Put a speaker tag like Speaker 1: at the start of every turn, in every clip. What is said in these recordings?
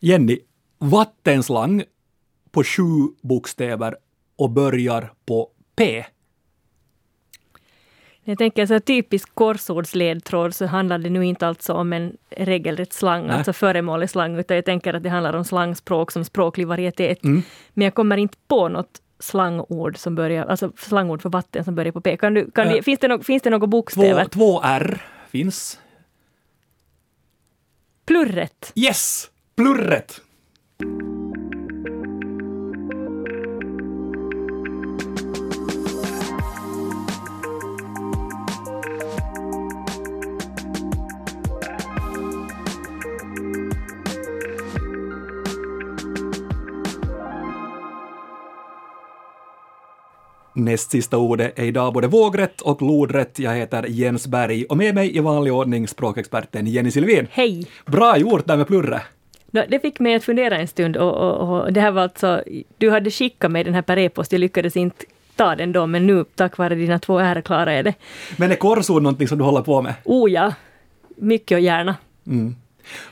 Speaker 1: Jenny, vattenslang på sju bokstäver och börjar på P.
Speaker 2: Jag tänker så här typisk korsordsledtråd så handlar det nu inte alltså om en regelrätt slang,
Speaker 1: Nej.
Speaker 2: alltså föremålig slang, utan jag tänker att det handlar om slangspråk som språklig varietet.
Speaker 1: Mm.
Speaker 2: Men jag kommer inte på något slangord som börjar, alltså slangord för vatten som börjar på P. Kan du, kan
Speaker 1: Äh.
Speaker 2: det, finns, det no, finns det några
Speaker 1: Två,
Speaker 2: bokstäver?
Speaker 1: två R finns.
Speaker 2: Plurret.
Speaker 1: Yes! Plurret! Näst sista ordet är idag både vågrätt och lodrätt. Jag heter Jens Berg och med mig i vanlig ordning språkexperten Jenny Silvin.
Speaker 2: Hej!
Speaker 1: Bra gjort där med plurre!
Speaker 2: Nå, Det fick mig att fundera en stund och, och, och det här var alltså, du hade skickat mig den här per e-post, jag lyckades inte ta den då, men nu tack vare dina två R klarar jag det.
Speaker 1: Men är korsord någonting som du håller på med?
Speaker 2: Oh ja, mycket och gärna.
Speaker 1: Mm.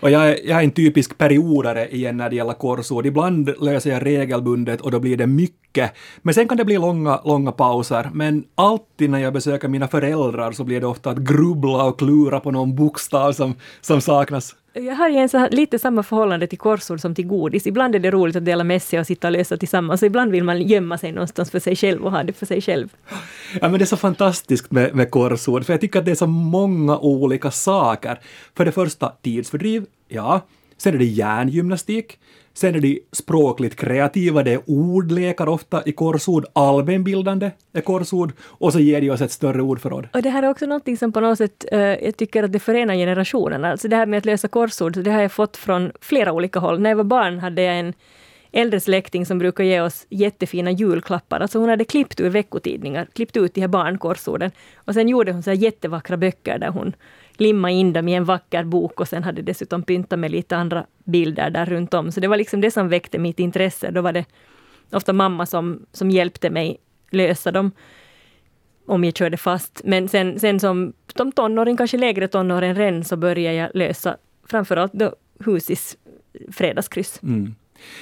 Speaker 1: Och jag är, jag är en typisk periodare igen när det gäller korsord. Ibland löser jag regelbundet och då blir det mycket. Men sen kan det bli långa, långa pauser. Men alltid när jag besöker mina föräldrar så blir det ofta att grubbla och klura på någon bokstav som, som saknas.
Speaker 2: Jag har igen så här, lite samma förhållande till korsord som till godis. Ibland är det roligt att dela med sig och sitta och lösa tillsammans. Och ibland vill man gömma sig någonstans för sig själv och ha det för sig själv.
Speaker 1: Ja, men det är så fantastiskt med, med korsord, för jag tycker att det är så många olika saker. För det första, tidsfördriv, ja. Sen är det hjärngymnastik. Sen är det språkligt kreativa, det är ordlekar ofta i korsord, allmänbildande är korsord, och så ger det oss ett större ordförråd.
Speaker 2: Och det här är också någonting som på något sätt, eh, jag tycker att det förenar generationerna. Alltså det här med att lösa korsord, det har jag fått från flera olika håll. När jag var barn hade jag en äldre släkting som brukar ge oss jättefina julklappar. Alltså hon hade klippt ur veckotidningar, klippt ut de här barnkorsorden. Och sen gjorde hon så här jättevackra böcker där hon limma in dem i en vacker bok och sen hade dessutom pyntat med lite andra bilder där runt om. Så det var liksom det som väckte mitt intresse. Då var det ofta mamma som, som hjälpte mig lösa dem om jag körde fast. Men sen, sen som, som tonåring, kanske lägre tonåring ren, så började jag lösa framförallt då Husis fredagskryss.
Speaker 1: Mm.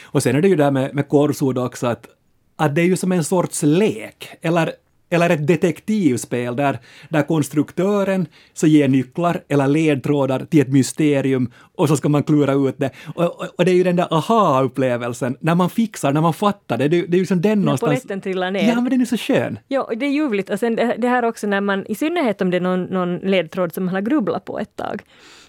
Speaker 1: Och sen är det ju där med, med korsord också att, att det är ju som en sorts lek, eller, eller ett detektivspel där, där konstruktören så ger nycklar eller ledtrådar till ett mysterium och så ska man klura ut det. Och, och, och det är ju den där aha-upplevelsen, när man fixar, när man fattar det, det, det är ju som den
Speaker 2: När
Speaker 1: någonstans...
Speaker 2: polletten trillar ner.
Speaker 1: Ja, men den är så skön.
Speaker 2: Ja, det är ljuvligt. Och sen det, det här också när man, i synnerhet om det är någon, någon ledtråd som man har grubblat på ett tag.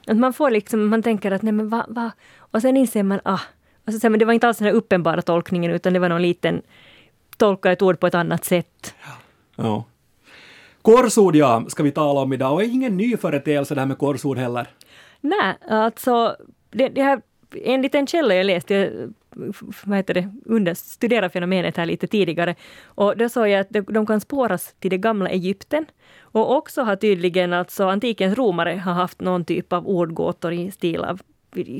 Speaker 2: Att man får liksom, man tänker att nej men va, va? Och sen inser man, ah. Och så säger man, det var inte alls den här uppenbara tolkningen utan det var någon liten, tolka ett ord på ett annat sätt.
Speaker 1: Ja. Korsord, ja, ska vi tala om idag. Och är ingen ny företeelse det här med korsord heller.
Speaker 2: Nej, alltså det, det här, enligt en källa jag läste, jag vad heter det, under, studerade fenomenet här lite tidigare, och då såg jag att de, de kan spåras till det gamla Egypten. Och också har tydligen alltså antikens romare har haft någon typ av ordgåtor i stil av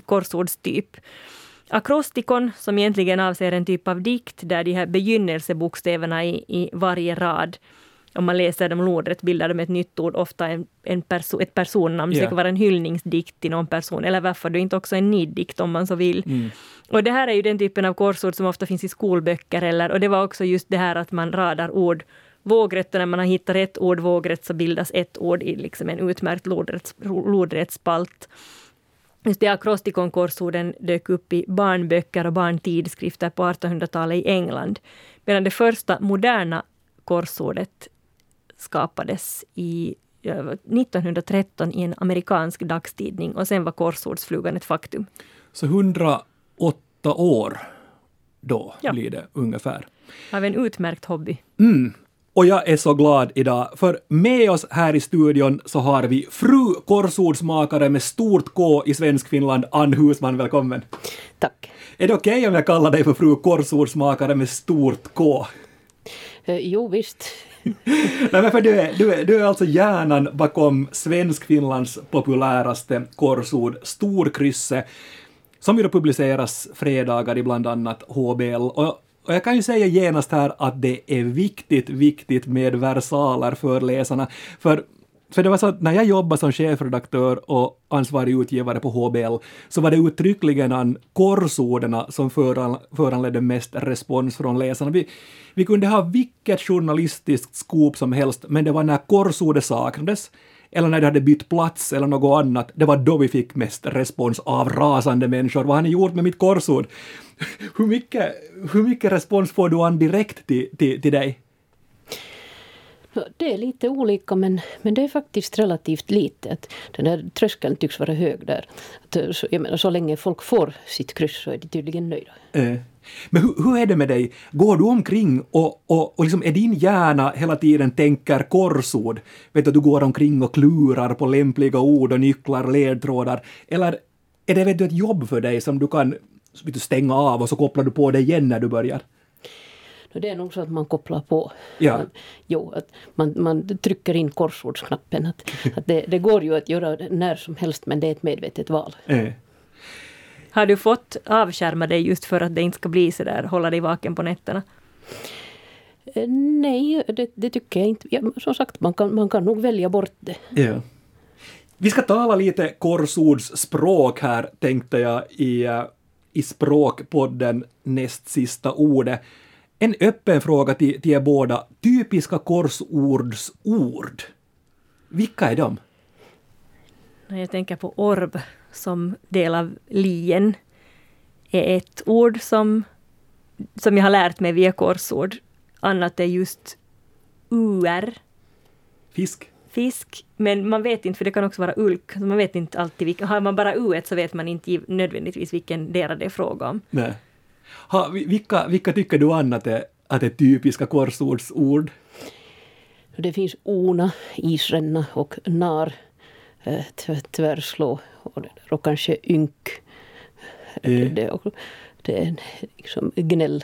Speaker 2: korsordstyp. Akrostikon, som egentligen avser en typ av dikt där de här begynnelsebokstäverna i, i varje rad om man läser dem lodrätt bildar de ett nytt ord, ofta en, en perso, ett personnamn.
Speaker 1: Ja.
Speaker 2: det kan vara en hyllningsdikt till någon person, eller varför du inte också en niddikt om man så vill.
Speaker 1: Mm.
Speaker 2: Och det här är ju den typen av korsord som ofta finns i skolböcker, eller, och det var också just det här att man radar ord vågrätt, och när man har hittat ett ord vågrätt så bildas ett ord i liksom en utmärkt lodrätts, lodrättsspalt. Just det akrostikon-korsorden dök upp i barnböcker och barntidskrifter på 1800-talet i England. Medan det första moderna korsordet skapades i ja, 1913 i en amerikansk dagstidning och sen var korsordsflugan ett faktum.
Speaker 1: Så 108 år då
Speaker 2: Ja.
Speaker 1: blir det ungefär.
Speaker 2: Av en utmärkt hobby.
Speaker 1: Mm. Och jag är så glad idag, för med oss här i studion så har vi fru korsordsmakare med stort K i Svenskfinland, Ann Husman, välkommen.
Speaker 3: Tack.
Speaker 1: Är det okej om jag kallar dig för fru korsordsmakare med stort K?
Speaker 3: Eh, jo, visst.
Speaker 1: Nej, men för du är, du, är, du är alltså hjärnan bakom Svenskfinlands populäraste korsord, Storkrysset, som ju då publiceras fredagar i bland annat HBL. Och, och jag kan ju säga genast här att det är viktigt, viktigt med versaler för läsarna. För För det var så att när jag jobbade som chefredaktör och ansvarig utgivare på HBL så var det uttryckligen an korsorden som föran, föranledde mest respons från läsarna. Vi, vi kunde ha vilket journalistiskt skop som helst, men det var när korsordet saknades eller när det hade bytt plats eller något annat, det var då vi fick mest respons av rasande människor. Vad har ni gjort med mitt korsord? hur, mycket, hur mycket respons får du an direkt till, till, till dig?
Speaker 3: Det är lite olika men, men det är faktiskt relativt lite. Att den där tröskeln tycks vara hög där. Att, eh, så, jag menar, så länge folk får sitt kryss så är de tydligen nöjda.
Speaker 1: Eh. Men hur, hur, är det med dig? Går du omkring och, och, och liksom är din hjärna hela tiden tänker korsord? Vet du, du går omkring och klurar på lämpliga ord och nycklar, ledtrådar. Eller är det vet du, ett jobb för dig som du kan vet du, stänga av och så kopplar du på det igen när du börjar?
Speaker 3: Det är nog så att man kopplar på.
Speaker 1: Ja.
Speaker 3: Man, jo, att man, man trycker in korsordsknappen. Att, att det, det, går ju att göra när som helst men det är ett medvetet val.
Speaker 1: Eh.
Speaker 2: Har du fått avskärma dig just för att det inte ska bli så där, hålla dig vaken på nätterna?
Speaker 3: Eh, nej, det, det tycker jag inte. Ja, som sagt, man kan, man kan nog välja bort det.
Speaker 1: Ja. Vi ska tala lite korsordsspråk här, tänkte jag, i, eh, i språkpodden näst sista ordet. En öppen fråga till, till er båda. Typiska korsordsord. Vilka är de?
Speaker 2: Jag tänker på orb som del av lien är ett ord som, som jag har lärt mig via korsord. Annat är just ur.
Speaker 1: Fisk?
Speaker 2: Fisk, men man vet inte, för det kan också vara ulk. Man vet inte alltid vilka, har man bara u så vet man inte nödvändigtvis vilken del det är fråga om.
Speaker 1: Nej. Ha, vilka, vilka tycker du annat är, att är typiska korsordsord?
Speaker 3: Det finns ona, isränna och nar, eh, tvärslå och, och kanske ynk. Mm. Det, det är liksom gnäll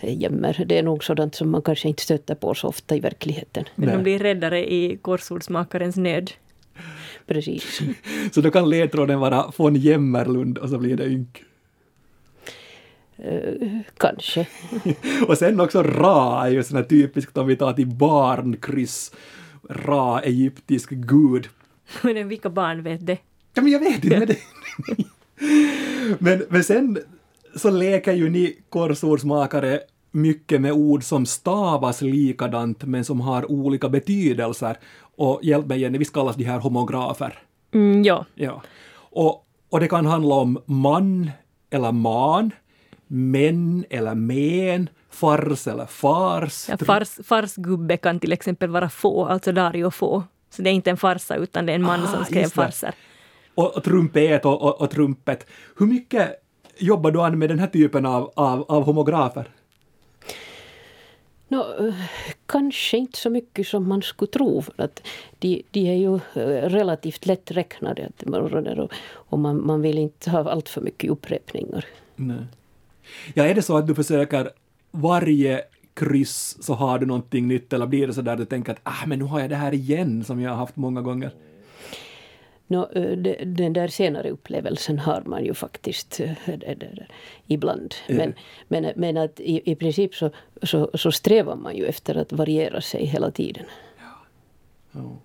Speaker 3: jämmer. Det är nog sådant som man kanske inte stöter på så ofta i verkligheten.
Speaker 2: Men de blir räddare i korsordsmakarens nöd.
Speaker 3: Precis.
Speaker 1: så då kan ledtråden vara von Jämmerlund och så blir det ynk?
Speaker 3: Uh, kanske.
Speaker 1: och sen också Ra är ju sån här typiskt om vi tar till barnkryss. Ra, egyptisk gud.
Speaker 2: Men vilka barn vet det?
Speaker 1: Ja, men jag vet inte. Men, det... men, men sen så leker ju ni korsordsmakare mycket med ord som stavas likadant men som har olika betydelser. Och hjälp mig Jenny, visst kallas de här homografer?
Speaker 2: Mm, ja.
Speaker 1: ja. Och, och det kan handla om man eller man män eller men, fars eller fars.
Speaker 2: Ja, fars, farsgubbe kan till exempel vara få, alltså Dario få. Så det är inte en farsa utan det är en man ah, som skrev farser.
Speaker 1: Och, och trumpet och, och, och, trumpet. Hur mycket jobbar du an med den här typen av, av, av homografer?
Speaker 3: No, kanske inte så mycket som man skulle tro. För att de, de är ju eh, relativt lätträknade och man, man vill inte ha allt för mycket upprepningar.
Speaker 1: Nej. Ja, är det så att du försöker varje kryss så har du någonting nytt eller blir det så där du tänker att ah, men nu har jag det här igen som jag har haft många gånger?
Speaker 3: No, den där senare upplevelsen har man ju faktiskt ibland. Men, men, men att i, i princip så, så, så strävar man ju efter att variera sig hela tiden. Ja.
Speaker 1: Oh.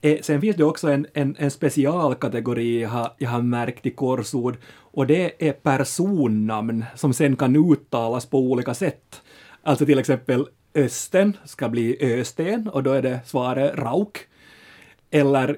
Speaker 1: Eh, sen finns det också en, en, en specialkategori jag har, jag har märkt i korsord och det är personnamn som sen kan uttalas på olika sätt. Alltså till exempel Östen ska bli Östen och då är det svaret Rauk. Eller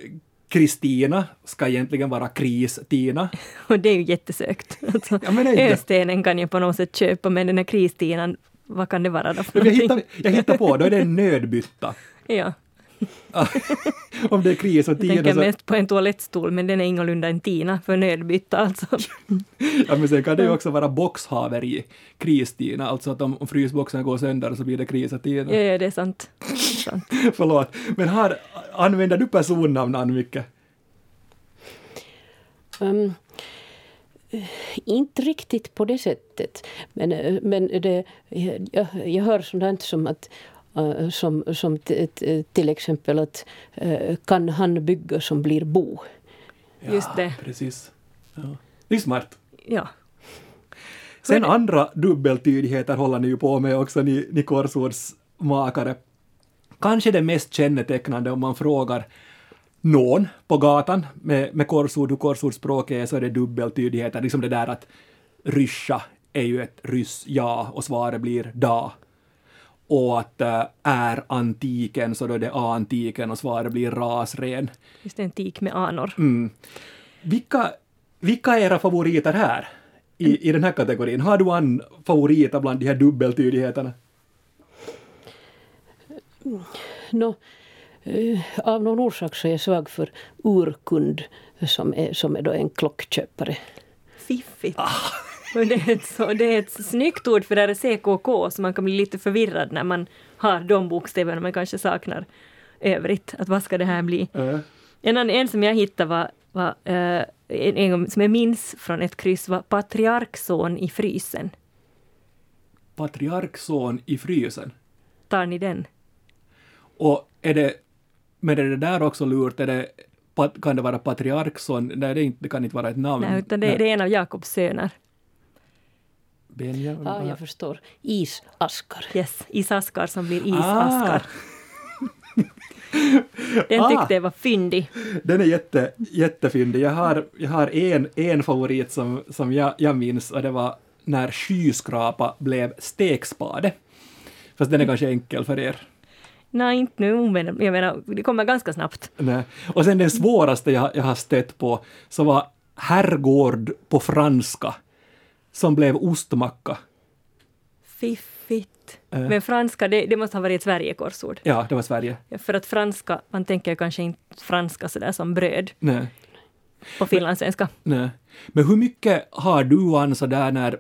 Speaker 1: Kristina ska egentligen vara Kris-Tina.
Speaker 2: Och det är ju jättesökt. Alltså, Östenen kan jag på något sätt köpa men den här Kris-Tinan, vad kan det vara då för
Speaker 1: jag hittar, jag hittar på, då är det en nödbytta.
Speaker 2: ja.
Speaker 1: Om det är kris och tina
Speaker 2: Jag tänker
Speaker 1: så...
Speaker 2: mest på en toalettstol, men den är ingalunda en tina för nödbytta alltså.
Speaker 1: ja, men sen kan det ju också vara boxhaveri, kristina, alltså att om, om frysboxen går sönder så blir det krisatina.
Speaker 2: Ja, ja, det är sant. sant.
Speaker 1: Förlåt, men har, använder du personnamn, mycket?
Speaker 3: Um, inte riktigt på det sättet. Men, men det, jag, jag hör sådant som att Eh, som, som till exempel att eh, kan han bygga som blir bo?
Speaker 1: Ja, Just det. Precis. Ja. Det är smart.
Speaker 2: Ja.
Speaker 1: Sen andra dubbeltydigheter håller ni ju på med också, ni, ni korsordsmakare. kanske det mest kännetecknande om man frågar någon på gatan med, med korsord, hur korsordspråk är, så är det dubbeltydigheter. Liksom det där att ryscha är ju ett ryss ja och svaret blir da. Och att äh, är antiken så då är det antiken och svaret blir rasren.
Speaker 2: Just det, en tik med anor.
Speaker 1: Mm. Vilka, vilka är era favoriter här? I, I den här kategorin. Har du en favoriter bland de här dubbeltydigheterna?
Speaker 3: Nå, eh, av någon orsak så är jag svag för urkund som är, som är då en klockköpare.
Speaker 2: Fiffigt. Men Det, är ett så, det är ett snyggt ord för det här är CKK, så man kan bli lite förvirrad när man har de bokstäverna man kanske saknar övrigt. Att vad ska det här bli?
Speaker 1: Äh.
Speaker 2: En, en som jag hittade var, var eh, en, en som jag minns från ett kryss var patriarkson i frysen.
Speaker 1: Patriarkson i frysen.
Speaker 2: Tar ni den?
Speaker 1: Och är det, men är det där också lurt? Är det, kan det vara patriarkson? Nej, det, är inte, det kan inte vara ett namn.
Speaker 2: Nej, utan det, det är en av Jakobs söner.
Speaker 1: Benjamin?
Speaker 3: Ja, jag förstår. Isaskar.
Speaker 2: Yes, isaskar som blir
Speaker 1: Ah.
Speaker 2: isaskar. Den
Speaker 1: Ah.
Speaker 2: tyckte jag var fyndig.
Speaker 1: Den är jätte, jättefyndig. Jag har, jag har en, en favorit som, som jag, jag minns och det var när skyskrapa blev stekspade. Fast den är kanske enkel för er.
Speaker 2: Nej, inte nu, men jag menar, det kommer ganska snabbt.
Speaker 1: Nej. Och sen den svåraste jag, jag har stött på så var herrgård på franska som blev ostmacka.
Speaker 2: Fiffigt.
Speaker 1: Eh.
Speaker 2: Men franska, det, det måste ha varit ett Sverigekorsord.
Speaker 1: Ja, det var Sverige.
Speaker 2: För att franska, man tänker kanske inte franska sådär som bröd
Speaker 1: Nej.
Speaker 2: på finlandssvenska.
Speaker 1: Nej. Men hur mycket har du, Ann, sådär när,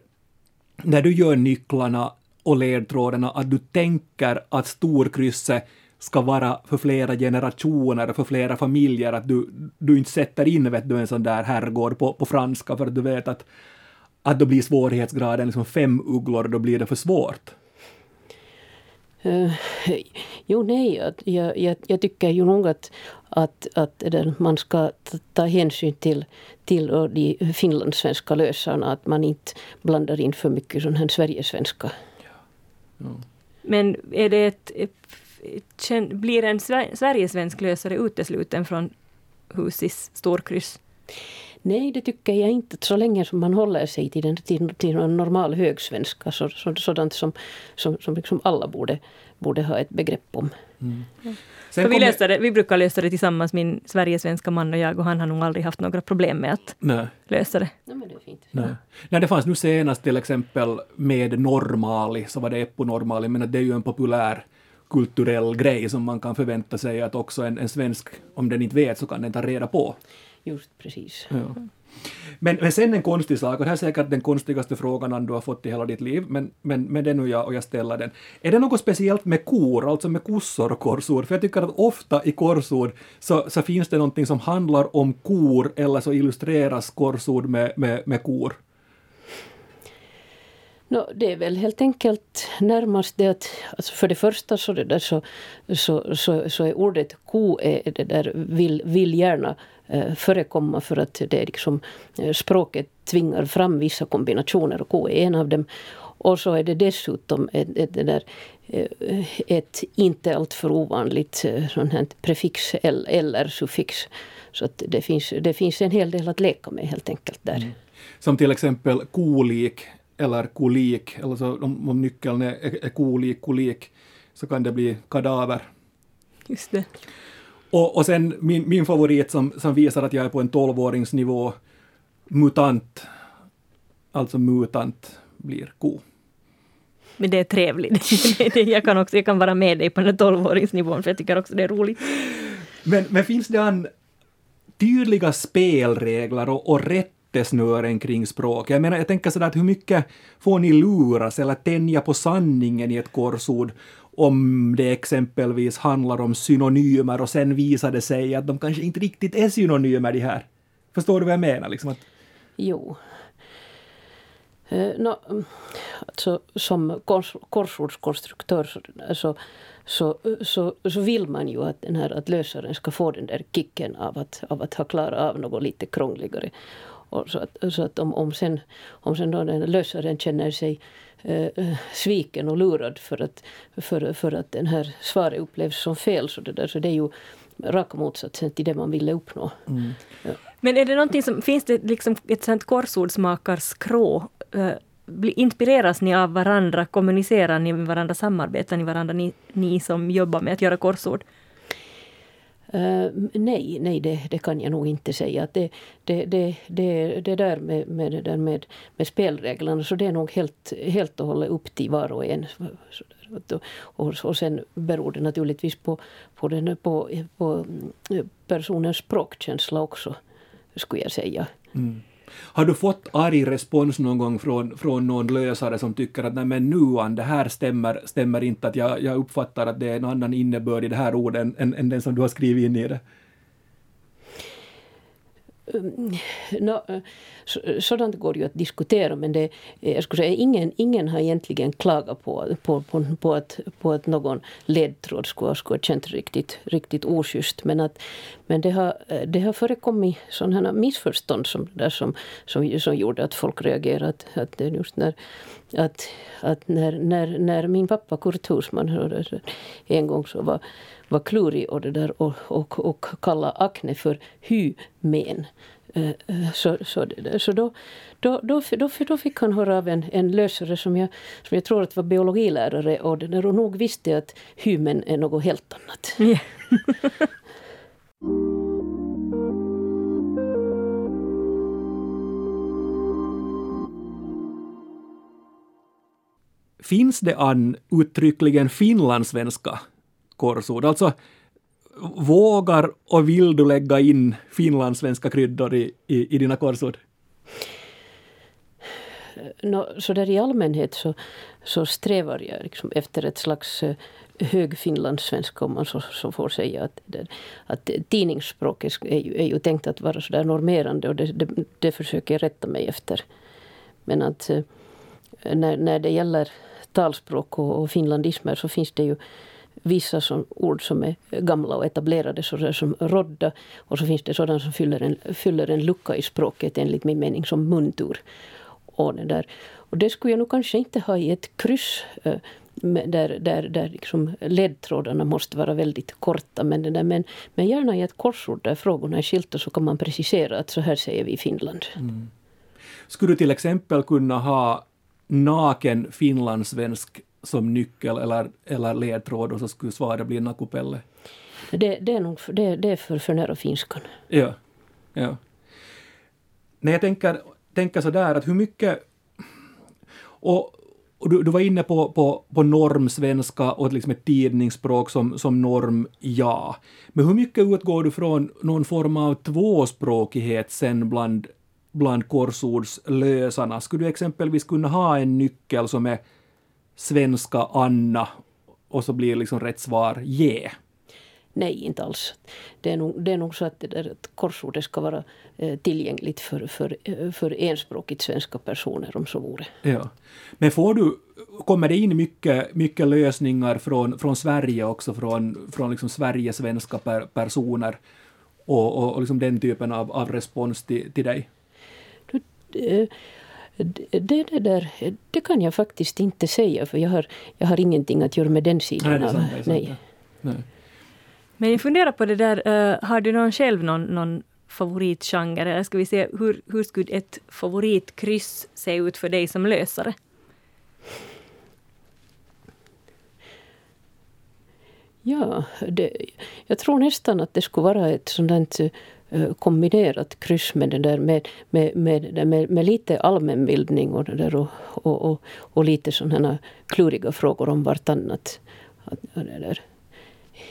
Speaker 1: när du gör nycklarna och ledtrådarna, att du tänker att storkrysset ska vara för flera generationer, för flera familjer, att du, du inte sätter in vet du, en sån där herrgård på, på franska för att du vet att, att då blir svårighetsgraden liksom fem ugglor och då blir det för svårt.
Speaker 3: Eh, jo, nej, att jag, jag, jag tycker ju nog att, att, att man ska ta- hänsyn till, till de finlandssvenska lösarna, att man inte blandar in för mycket sån här sverigesvenska.
Speaker 2: Men är det ett, ett, ett, känn- blir en Sver- Sverigesvensk lösare utesluten från Husis storkryss?
Speaker 3: Nej, det tycker jag inte. Så länge som man håller sig till, den, till, till en normal högsvenska, så, så, sådant som, som, som liksom alla borde, borde ha ett begrepp om.
Speaker 1: Sen
Speaker 2: För vi, löser det, vi brukar lösa det tillsammans, min Sverigesvenska man och jag, och han har nog aldrig haft några problem med att
Speaker 1: Nej.
Speaker 2: lösa det.
Speaker 3: Ja, men det är fint.
Speaker 1: Nej. Nej, det fanns nu senast till exempel med normali, så var det Eppu normali, men det är ju en populär kulturell grej som man kan förvänta sig att också en, en svensk, om den inte vet, så kan den ta reda på.
Speaker 3: Just precis.
Speaker 1: Ja. Men, men sen en konstig sak, och det här är säkert den konstigaste frågan du har fått i hela ditt liv, men, men, men det är nu jag och jag ställer den. Är det något speciellt med kor, alltså med kossor och korsord? För jag tycker att ofta i korsord så, så finns det någonting som handlar om kor, eller så illustreras korsord med, med, med kor.
Speaker 3: No, det är väl helt enkelt närmast det att alltså för det första så, det där så, så, så, så är ordet ko är det där vill, vill gärna eh, förekomma för att det är liksom eh, språket tvingar fram vissa kombinationer och ko är en av dem. Och så är det dessutom ett, ett, det där, eh, ett inte alltför ovanligt eh, sånt här prefix eller, suffix. Så att det, finns, det finns en hel del att leka med helt enkelt där. Mm.
Speaker 1: Som till exempel kolik eller kolik, eller så om, om nyckeln är, är, kolik, kolik, så kan det bli kadaver.
Speaker 2: Just det.
Speaker 1: Och, och sen min, min favorit som, som visar att jag är på en 12-åringsnivå, mutant, alltså mutant blir ko.
Speaker 2: Men det är trevligt. Jag, kan också, jag kan vara med dig på den här 12-åringsnivån, för jag tycker också det är roligt.
Speaker 1: Men, men finns det en tydliga spelregler och, och rättesnören kring språk? Jag menar, jag tänker sådär att hur mycket får ni luras eller tänja på sanningen i ett korsord om det exempelvis handlar om synonymer och sen visar det sig att de kanske inte riktigt är synonymer de här. Förstår du vad jag menar? Liksom att,
Speaker 3: Jo. Eh, no, alltså, som kors, korsordskonstruktör så, så, så, så, så vill man ju att, den här, att lösaren ska få den där kicken av att, av att ha klarat av något lite krångligare. Och så att, så att om, om sen, om sen då den lösaren känner sig eh, sviken och lurad för att, för, för att den här svaret upplevs som fel, så det, där, så det är ju raka motsatsen till det man ville uppnå. Mm.
Speaker 2: Ja. Men är det någonting som, finns det liksom ett sånt korsordsmakarskrå? Uh, inspireras ni av varandra? Kommunicerar ni med varandra? Samarbetar ni varandra, ni, ni som jobbar med att göra korsord?
Speaker 3: Uh, nej, nej det, det, kan jag nog inte säga. Att det, det, det, det, det där med, med, det där med, med spelreglerna, så det är nog helt, helt och hållet upp till var och en. Och, och sen beror det naturligtvis på, på, den, på, på eh, personens språkkänsla också, skulle jag säga. Mm.
Speaker 1: Har du fått arg respons någon gång från, från någon lösare som tycker att nej men nuan, det här stämmer, stämmer inte, att jag, jag uppfattar att det är en annan innebörd i det här ordet än, än, än den som du har skrivit in i det?
Speaker 3: No, eh, eh, sådant går ju att diskutera men det, eh, jag skulle säga, ingen, ingen har egentligen klagat på, på, på, på, att, på att någon ledtråd skulle, skulle ha känts riktigt, riktigt oschysst. Men, att, men det, har, det har förekommit sådana missförstånd som, där som, som, som gjorde att folk reagerade. Att, att just när, att, att när, när, när min pappa Kurt Husman en gång så var var klurig och, det där, och, och, och kalla akne för hymen. Eh, eh, så, så, så då, då, då, då, då fick han höra av en, en lösare som jag, som jag tror att var biologilärare och, det där, och nog visste att hymen är något helt annat. Yeah.
Speaker 1: Finns det an uttryckligen finlandssvenska korsord. Alltså, vågar och vill du lägga in finlandssvenska kryddor i, i, i dina korsord?
Speaker 3: No, så där i allmänhet så, så strävar jag liksom efter ett slags eh, hög finlandssvenska om man så, så får säga. Att, att tidningsspråket är ju, är ju tänkt att vara så där normerande och det, det, det försöker jag rätta mig efter. Men att eh, när, när det gäller talspråk och, och finlandismer så finns det ju vissa som, ord som är gamla och etablerade, så som rodda. Och så finns det sådana som fyller en, fyller en lucka i språket enligt min mening som muntur. Och det, där. och det skulle jag nog kanske inte ha i ett kryss eh, där, där, där liksom ledtrådarna måste vara väldigt korta. Men, det där, men, men gärna i ett korsord där frågorna är skilda så kan man precisera att så här säger vi i Finland. Mm.
Speaker 1: Skulle du till exempel kunna ha naken finlandssvensk som nyckel eller, eller ledtråd och så skulle svaret bli Nakupelle?
Speaker 3: Det, det, är, nog, det, det är för, för nära finskan.
Speaker 1: Ja. ja. När jag tänker, tänker sådär att hur mycket... Och, och du, du, var inne på, på, på normsvenska och liksom ett tidningsspråk som, som norm, ja. Men hur mycket utgår du från någon form av tvåspråkighet sen bland, bland korsordslösarna? Skulle du exempelvis kunna ha en nyckel som är svenska Anna och så blir liksom rätt svar J.
Speaker 3: Nej, inte alls. Det är nog, det är nog så att, att korsordet ska vara eh, tillgängligt för, för, eh, för enspråkigt svenska personer om så vore.
Speaker 1: Ja. Men får du, kommer det in mycket, mycket lösningar från, från Sverige också, från, från liksom Sverigesvenska per, personer och, och, och liksom den typen av, av respons till, till dig?
Speaker 3: Du, eh, det, det, där, det kan jag faktiskt inte säga för jag har, jag har ingenting att göra med den sidan.
Speaker 1: Nej, nej. nej.
Speaker 2: Men jag funderar på det där, uh, har du någon själv någon, någon favoritgenre? Eller ska vi se, hur, hur skulle ett favoritkryss se ut för dig som lösare?
Speaker 3: Ja, det, jag tror nästan att det skulle vara ett sådant Eh, kombinerat kryss med, det där med, med, med, med, med lite allmänbildning och, det där och, och, och, och lite sådana kluriga frågor om vartannat. Det där.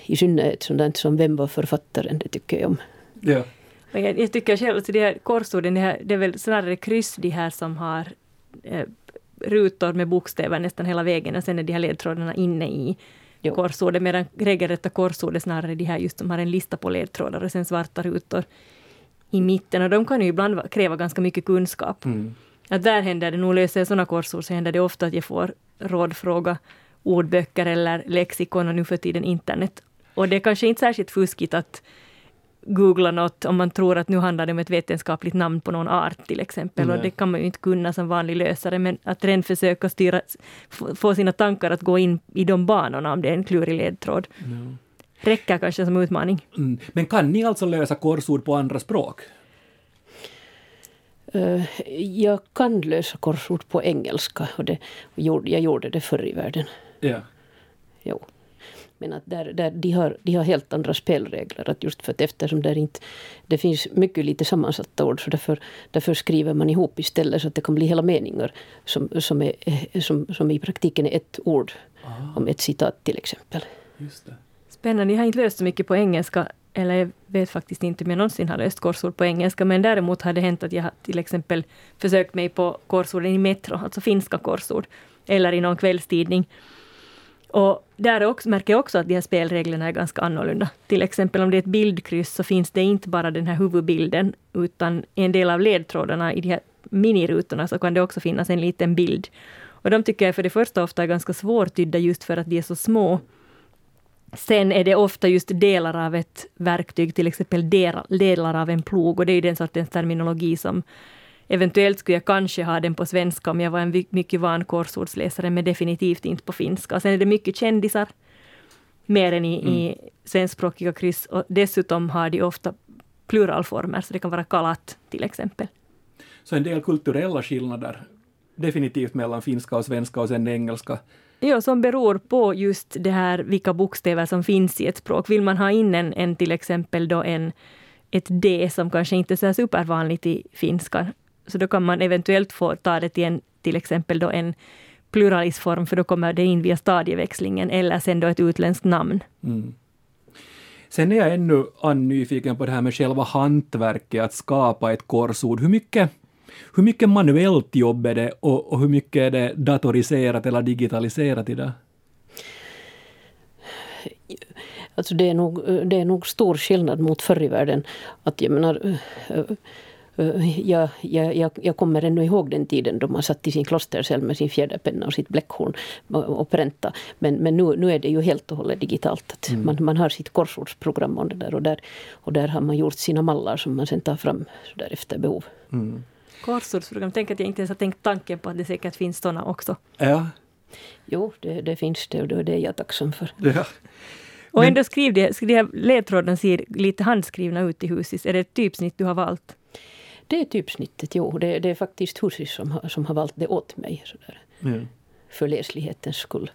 Speaker 3: I synnerhet sådant som Vem var författaren? Det tycker jag om.
Speaker 1: Ja.
Speaker 2: Jag, jag tycker själv att de här korsorden, det, här, det är väl snarare kryss de här som har eh, rutor med bokstäver nästan hela vägen och sen är de här ledtrådarna inne i jo. korsordet, medan regelrätta korsord är snarare de här just som har en lista på ledtrådar och sen svarta rutor i mitten. Och de kan ju ibland kräva ganska mycket kunskap. Mm. Att där händer det, nog löser jag sådana korsord, så händer det ofta att jag får rådfråga ordböcker eller lexikon och nu för tiden internet. Och det är kanske inte särskilt fuskigt att googla något om man tror att nu handlar det om ett vetenskapligt namn på någon art till exempel.
Speaker 1: Nej.
Speaker 2: Och det kan man ju inte kunna som vanlig lösare, men att redan försöka styra, få- sina tankar att gå in i de banorna om det är en klurig ledtråd. Räcker kanske som utmaning.
Speaker 1: Mm. Men kan ni alltså lösa korsord på andra språk?
Speaker 3: Eh, Jag kan lösa korsord på engelska och det, jag gjorde det förr i världen.
Speaker 1: Ja.
Speaker 3: Jo. Men att där, där, de, har, de har helt andra spelregler. Att just för att eftersom där inte, det finns mycket lite sammansatta ord så därför, därför skriver man ihop istället så att det kan bli hela meningar som, som, är, eh, som, som i praktiken är ett ord om ett citat till exempel.
Speaker 1: Just det.
Speaker 2: Spännande. Jag har inte löst så mycket på engelska, eller jag vet faktiskt inte om jag någonsin har löst korsord på engelska, men däremot har det hänt att jag har till exempel försökt mig på korsorden i Metro, alltså finska korsord, eller i någon kvällstidning. Och där också, märker jag också att de här spelreglerna är ganska annorlunda. Till exempel om det är ett bildkryss så finns det inte bara den här huvudbilden, utan en del av ledtrådarna i de här minirutorna så kan det också finnas en liten bild. Och de tycker jag för det första ofta är ganska svårtydda just för att de är så små. Sen är det ofta just delar av ett verktyg, till exempel delar, delar av en plog, och det är ju den sortens terminologi som eventuellt skulle jag kanske ha den på svenska om jag var en mycket van korsordsläsare, men definitivt inte på finska. Och sen är det mycket kändisar, mer än i, i svenskspråkiga kryss, och dessutom har de ofta pluralformer, så det kan vara kalat till exempel.
Speaker 1: Så en del kulturella skillnader definitivt mellan finska och svenska och sen engelska.
Speaker 2: Ja, som beror på just det här vilka bokstäver som finns i ett språk. Vill man ha in en, en till exempel då en, ett D som kanske inte är så supervanligt i finskan, så då kan man eventuellt få ta det till en, till exempel då en pluralisform, för då kommer det in via stadieväxlingen, eller sen då ett utländskt namn.
Speaker 1: Mm. Sen är jag ännu nyfiken på det här med själva hantverket, att skapa ett korsord. Hur mycket, hur mycket manuellt jobb är det och, och hur mycket är det datoriserat eller digitaliserat idag?
Speaker 3: Alltså det, är nog, det är nog stor skillnad mot förr i världen. Att jag menar, eh, eh, jag, jag, jag, jag kommer ännu ihåg den tiden då man satt i sin klostercell med sin fjäderpenna och sitt bläckhorn och pränta. Men, men nu, nu är det ju helt och hållet digitalt. Att man, man har sitt korsordsprogram och, det där, och, där, och där har man gjort sina mallar som man sen tar fram efter behov.
Speaker 2: Korsordsprogram, tänk att jag inte ens har tänkt tanken på att det säkert finns sådana också.
Speaker 1: Ja.
Speaker 3: Jo, det, det finns det och det är jag tacksam för.
Speaker 1: ja.
Speaker 2: Och
Speaker 1: Men-
Speaker 2: ändå skriv de, de här ledtrådarna ser lite handskrivna ut i huset. Är det ett typsnitt du har valt?
Speaker 3: Det är typsnittet, jo. Det, det är faktiskt Husis som har, som har valt det åt mig. Så där,
Speaker 1: Ja.
Speaker 3: för läslighetens skull.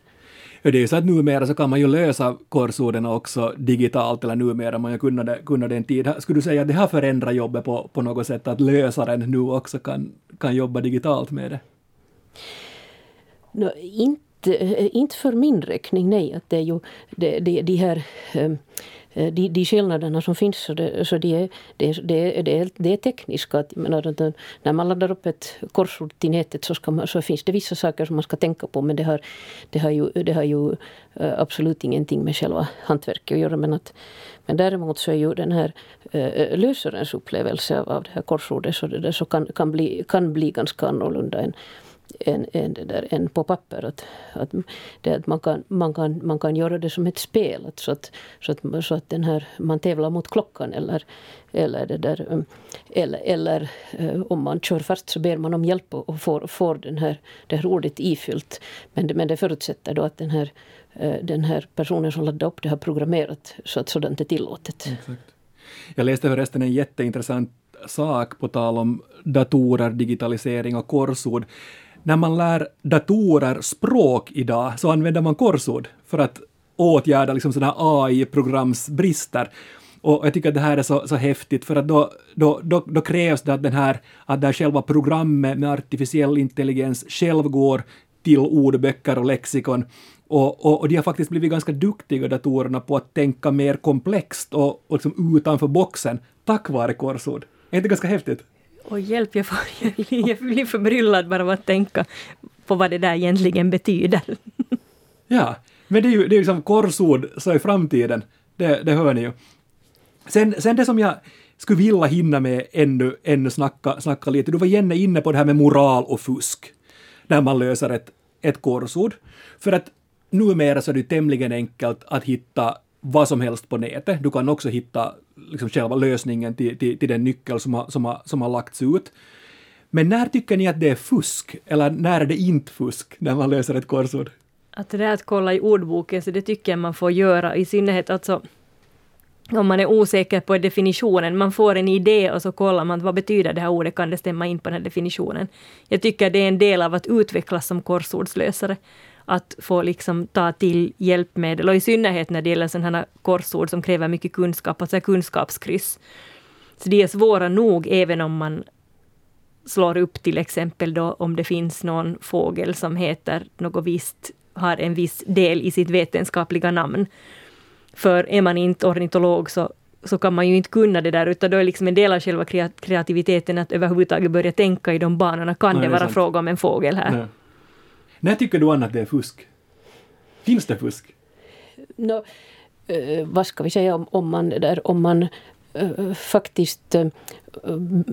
Speaker 1: Ja, det är ju så att numera så kan man ju lösa korsorden också digitalt, eller numera man ju kunna det, en tid. Skulle du säga att det har förändrat jobbet på, på något sätt, att lösaren nu också kan, kan jobba digitalt med det?
Speaker 3: Nå, inte, eh, inte för min räkning, nej. Att det är ju det, det, de här eh, Eh, de, de skillnaderna som finns, så det, så de är, det, det, det, är, det är tekniska. Att, menar, eh, när man laddar upp ett korsord till nätet så, ska man, så finns det vissa saker som man ska tänka på men det har, det har ju, det har ju eh, absolut ingenting med själva hantverket att göra. Men, att, men däremot så är ju den här äh, lösarens upplevelse av, av det här korsordet så, det så kan, kan, bli, kan bli ganska annorlunda än, än, än, det där, än på papper. Att, att, det, att man, kan, man, kan, man kan göra det som ett spel. Att, så, att, så, att, så att den här, man tävlar mot klockan eller, eller, det där, um, eller, eller eh, om man kör fast så ber man om hjälp och får, får den här, det här ordet ifyllt. Men det, men det förutsätter då att den här, eh, den här personen som laddar upp det har programmerat så att sådant är tillåtet.
Speaker 1: Exakt. Jag läste förresten en jätteintressant sak på tal om datorer, digitalisering och korsord. När man lär datorer språk idag så använder man korsord för att åtgärda liksom sådana AI-programsbrister. Och jag tycker att det här är så, så häftigt för att då, då, då, då krävs det att, den här, att det här själva programmet med artificiell intelligens själv går till ordböcker och lexikon. Och, och, och de har faktiskt blivit ganska duktiga datorerna på att tänka mer komplext och, och liksom utanför boxen tack vare korsord. Är inte ganska häftigt?
Speaker 2: Och hjälp, jag, får, jag blir förbryllad bara av att tänka på vad det där egentligen betyder.
Speaker 1: Ja, men det är ju det är liksom korsord så i framtiden. Det, det hör ni ju. Sen, sen det som jag skulle vilja hinna med ännu, ännu snacka, snacka lite, du var Jenne inne på det här med moral och fusk, när man löser ett, ett korsord. För att numera så är det tämligen enkelt att hitta vad som helst på nätet. Du kan också hitta liksom själva lösningen till, till, till den nyckel som har, som, har, som har lagts ut. Men när tycker ni att det är fusk? Eller när är det inte fusk när man löser ett korsord?
Speaker 2: Att det där att kolla i ordboken, så det tycker jag man får göra, i synnerhet alltså om man är osäker på definitionen, man får en idé och så kollar man vad betyder det här ordet, kan det stämma in på den här definitionen? Jag tycker det är en del av att utvecklas som korsordslösare, att få liksom ta till hjälpmedel, och i synnerhet när det gäller sådana korsord som kräver mycket kunskap, alltså kunskapskryss. Så de är svåra nog även om man slår upp till exempel då om det finns någon fågel som heter något visst, har en viss del i sitt vetenskapliga namn. För är man inte ornitolog så, så kan man ju inte kunna det där, utan då är liksom en del av själva kreativiteten att överhuvudtaget börja tänka i de banorna. Kan Nej, det vara sant. fråga om en fågel här? Nej.
Speaker 1: När tycker du Anna att det är fusk? Finns det fusk?
Speaker 3: No, uh, vad ska vi säga om, om man, där, om man uh, faktiskt uh,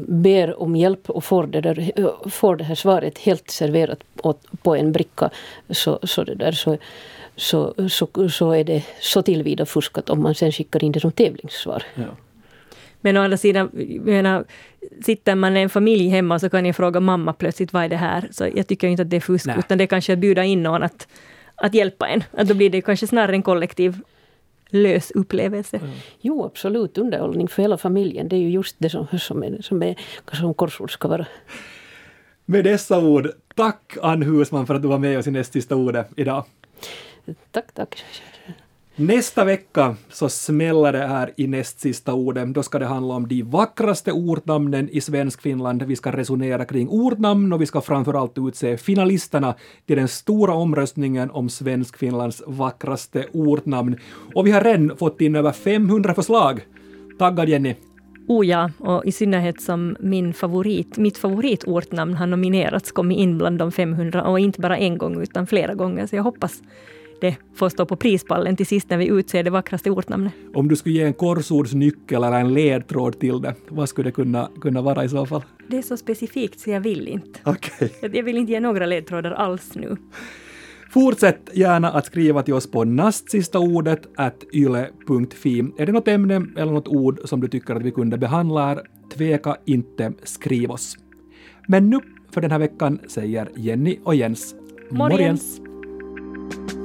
Speaker 3: ber om hjälp och får det, där, får det här svaret helt serverat på en bricka så, så, det där, så, så, så, så är det så tillvida fuskat om man sen skickar in det som tävlingssvar. Ja.
Speaker 2: Men å andra sidan, menar, sitter man i en familj hemma så kan jag fråga mamma plötsligt vad är det här? Så jag tycker inte att det är fusk, Nej. utan det är kanske att bjuda in någon att, att hjälpa en. Att då blir det kanske snarare en kollektiv lös upplevelse. Mm.
Speaker 3: Jo, absolut. Underhållning för hela familjen. Det är ju just det som, som, är, som, är, som korsord ska vara.
Speaker 1: Med dessa ord, tack Ann Husman för att du var med oss i näst sista ordet idag.
Speaker 3: Tack, tack.
Speaker 1: Nästa vecka så smäller det här i näst sista ordet. Då ska det handla om de vackraste ortnamnen i Svenskfinland. Vi ska resonera kring ortnamn och vi ska framförallt utse finalisterna till den stora omröstningen om Svenskfinlands vackraste ortnamn. Och vi har redan fått in över 500 förslag. Taggad Jenny?
Speaker 2: Oh ja, och i synnerhet som min favorit, mitt favoritortnamn har nominerats, kommit in bland de 500 och inte bara en gång utan flera gånger. Så jag hoppas det får stå på prispallen till sist när vi utser det vackraste ortnamnet.
Speaker 1: Om du skulle ge en korsordsnyckel eller en ledtråd till det, vad skulle det kunna, kunna vara i så fall?
Speaker 2: Det är så specifikt så jag vill inte.
Speaker 1: Okay.
Speaker 2: Jag vill inte ge några ledtrådar alls nu.
Speaker 1: Fortsätt gärna att skriva till oss på nastsistaordet yle.fi. Är det något ämne eller något ord som du tycker att vi kunde behandla här, tveka inte, skriv oss. Men nu för den här veckan säger Jenny och Jens
Speaker 2: morgens. morgens.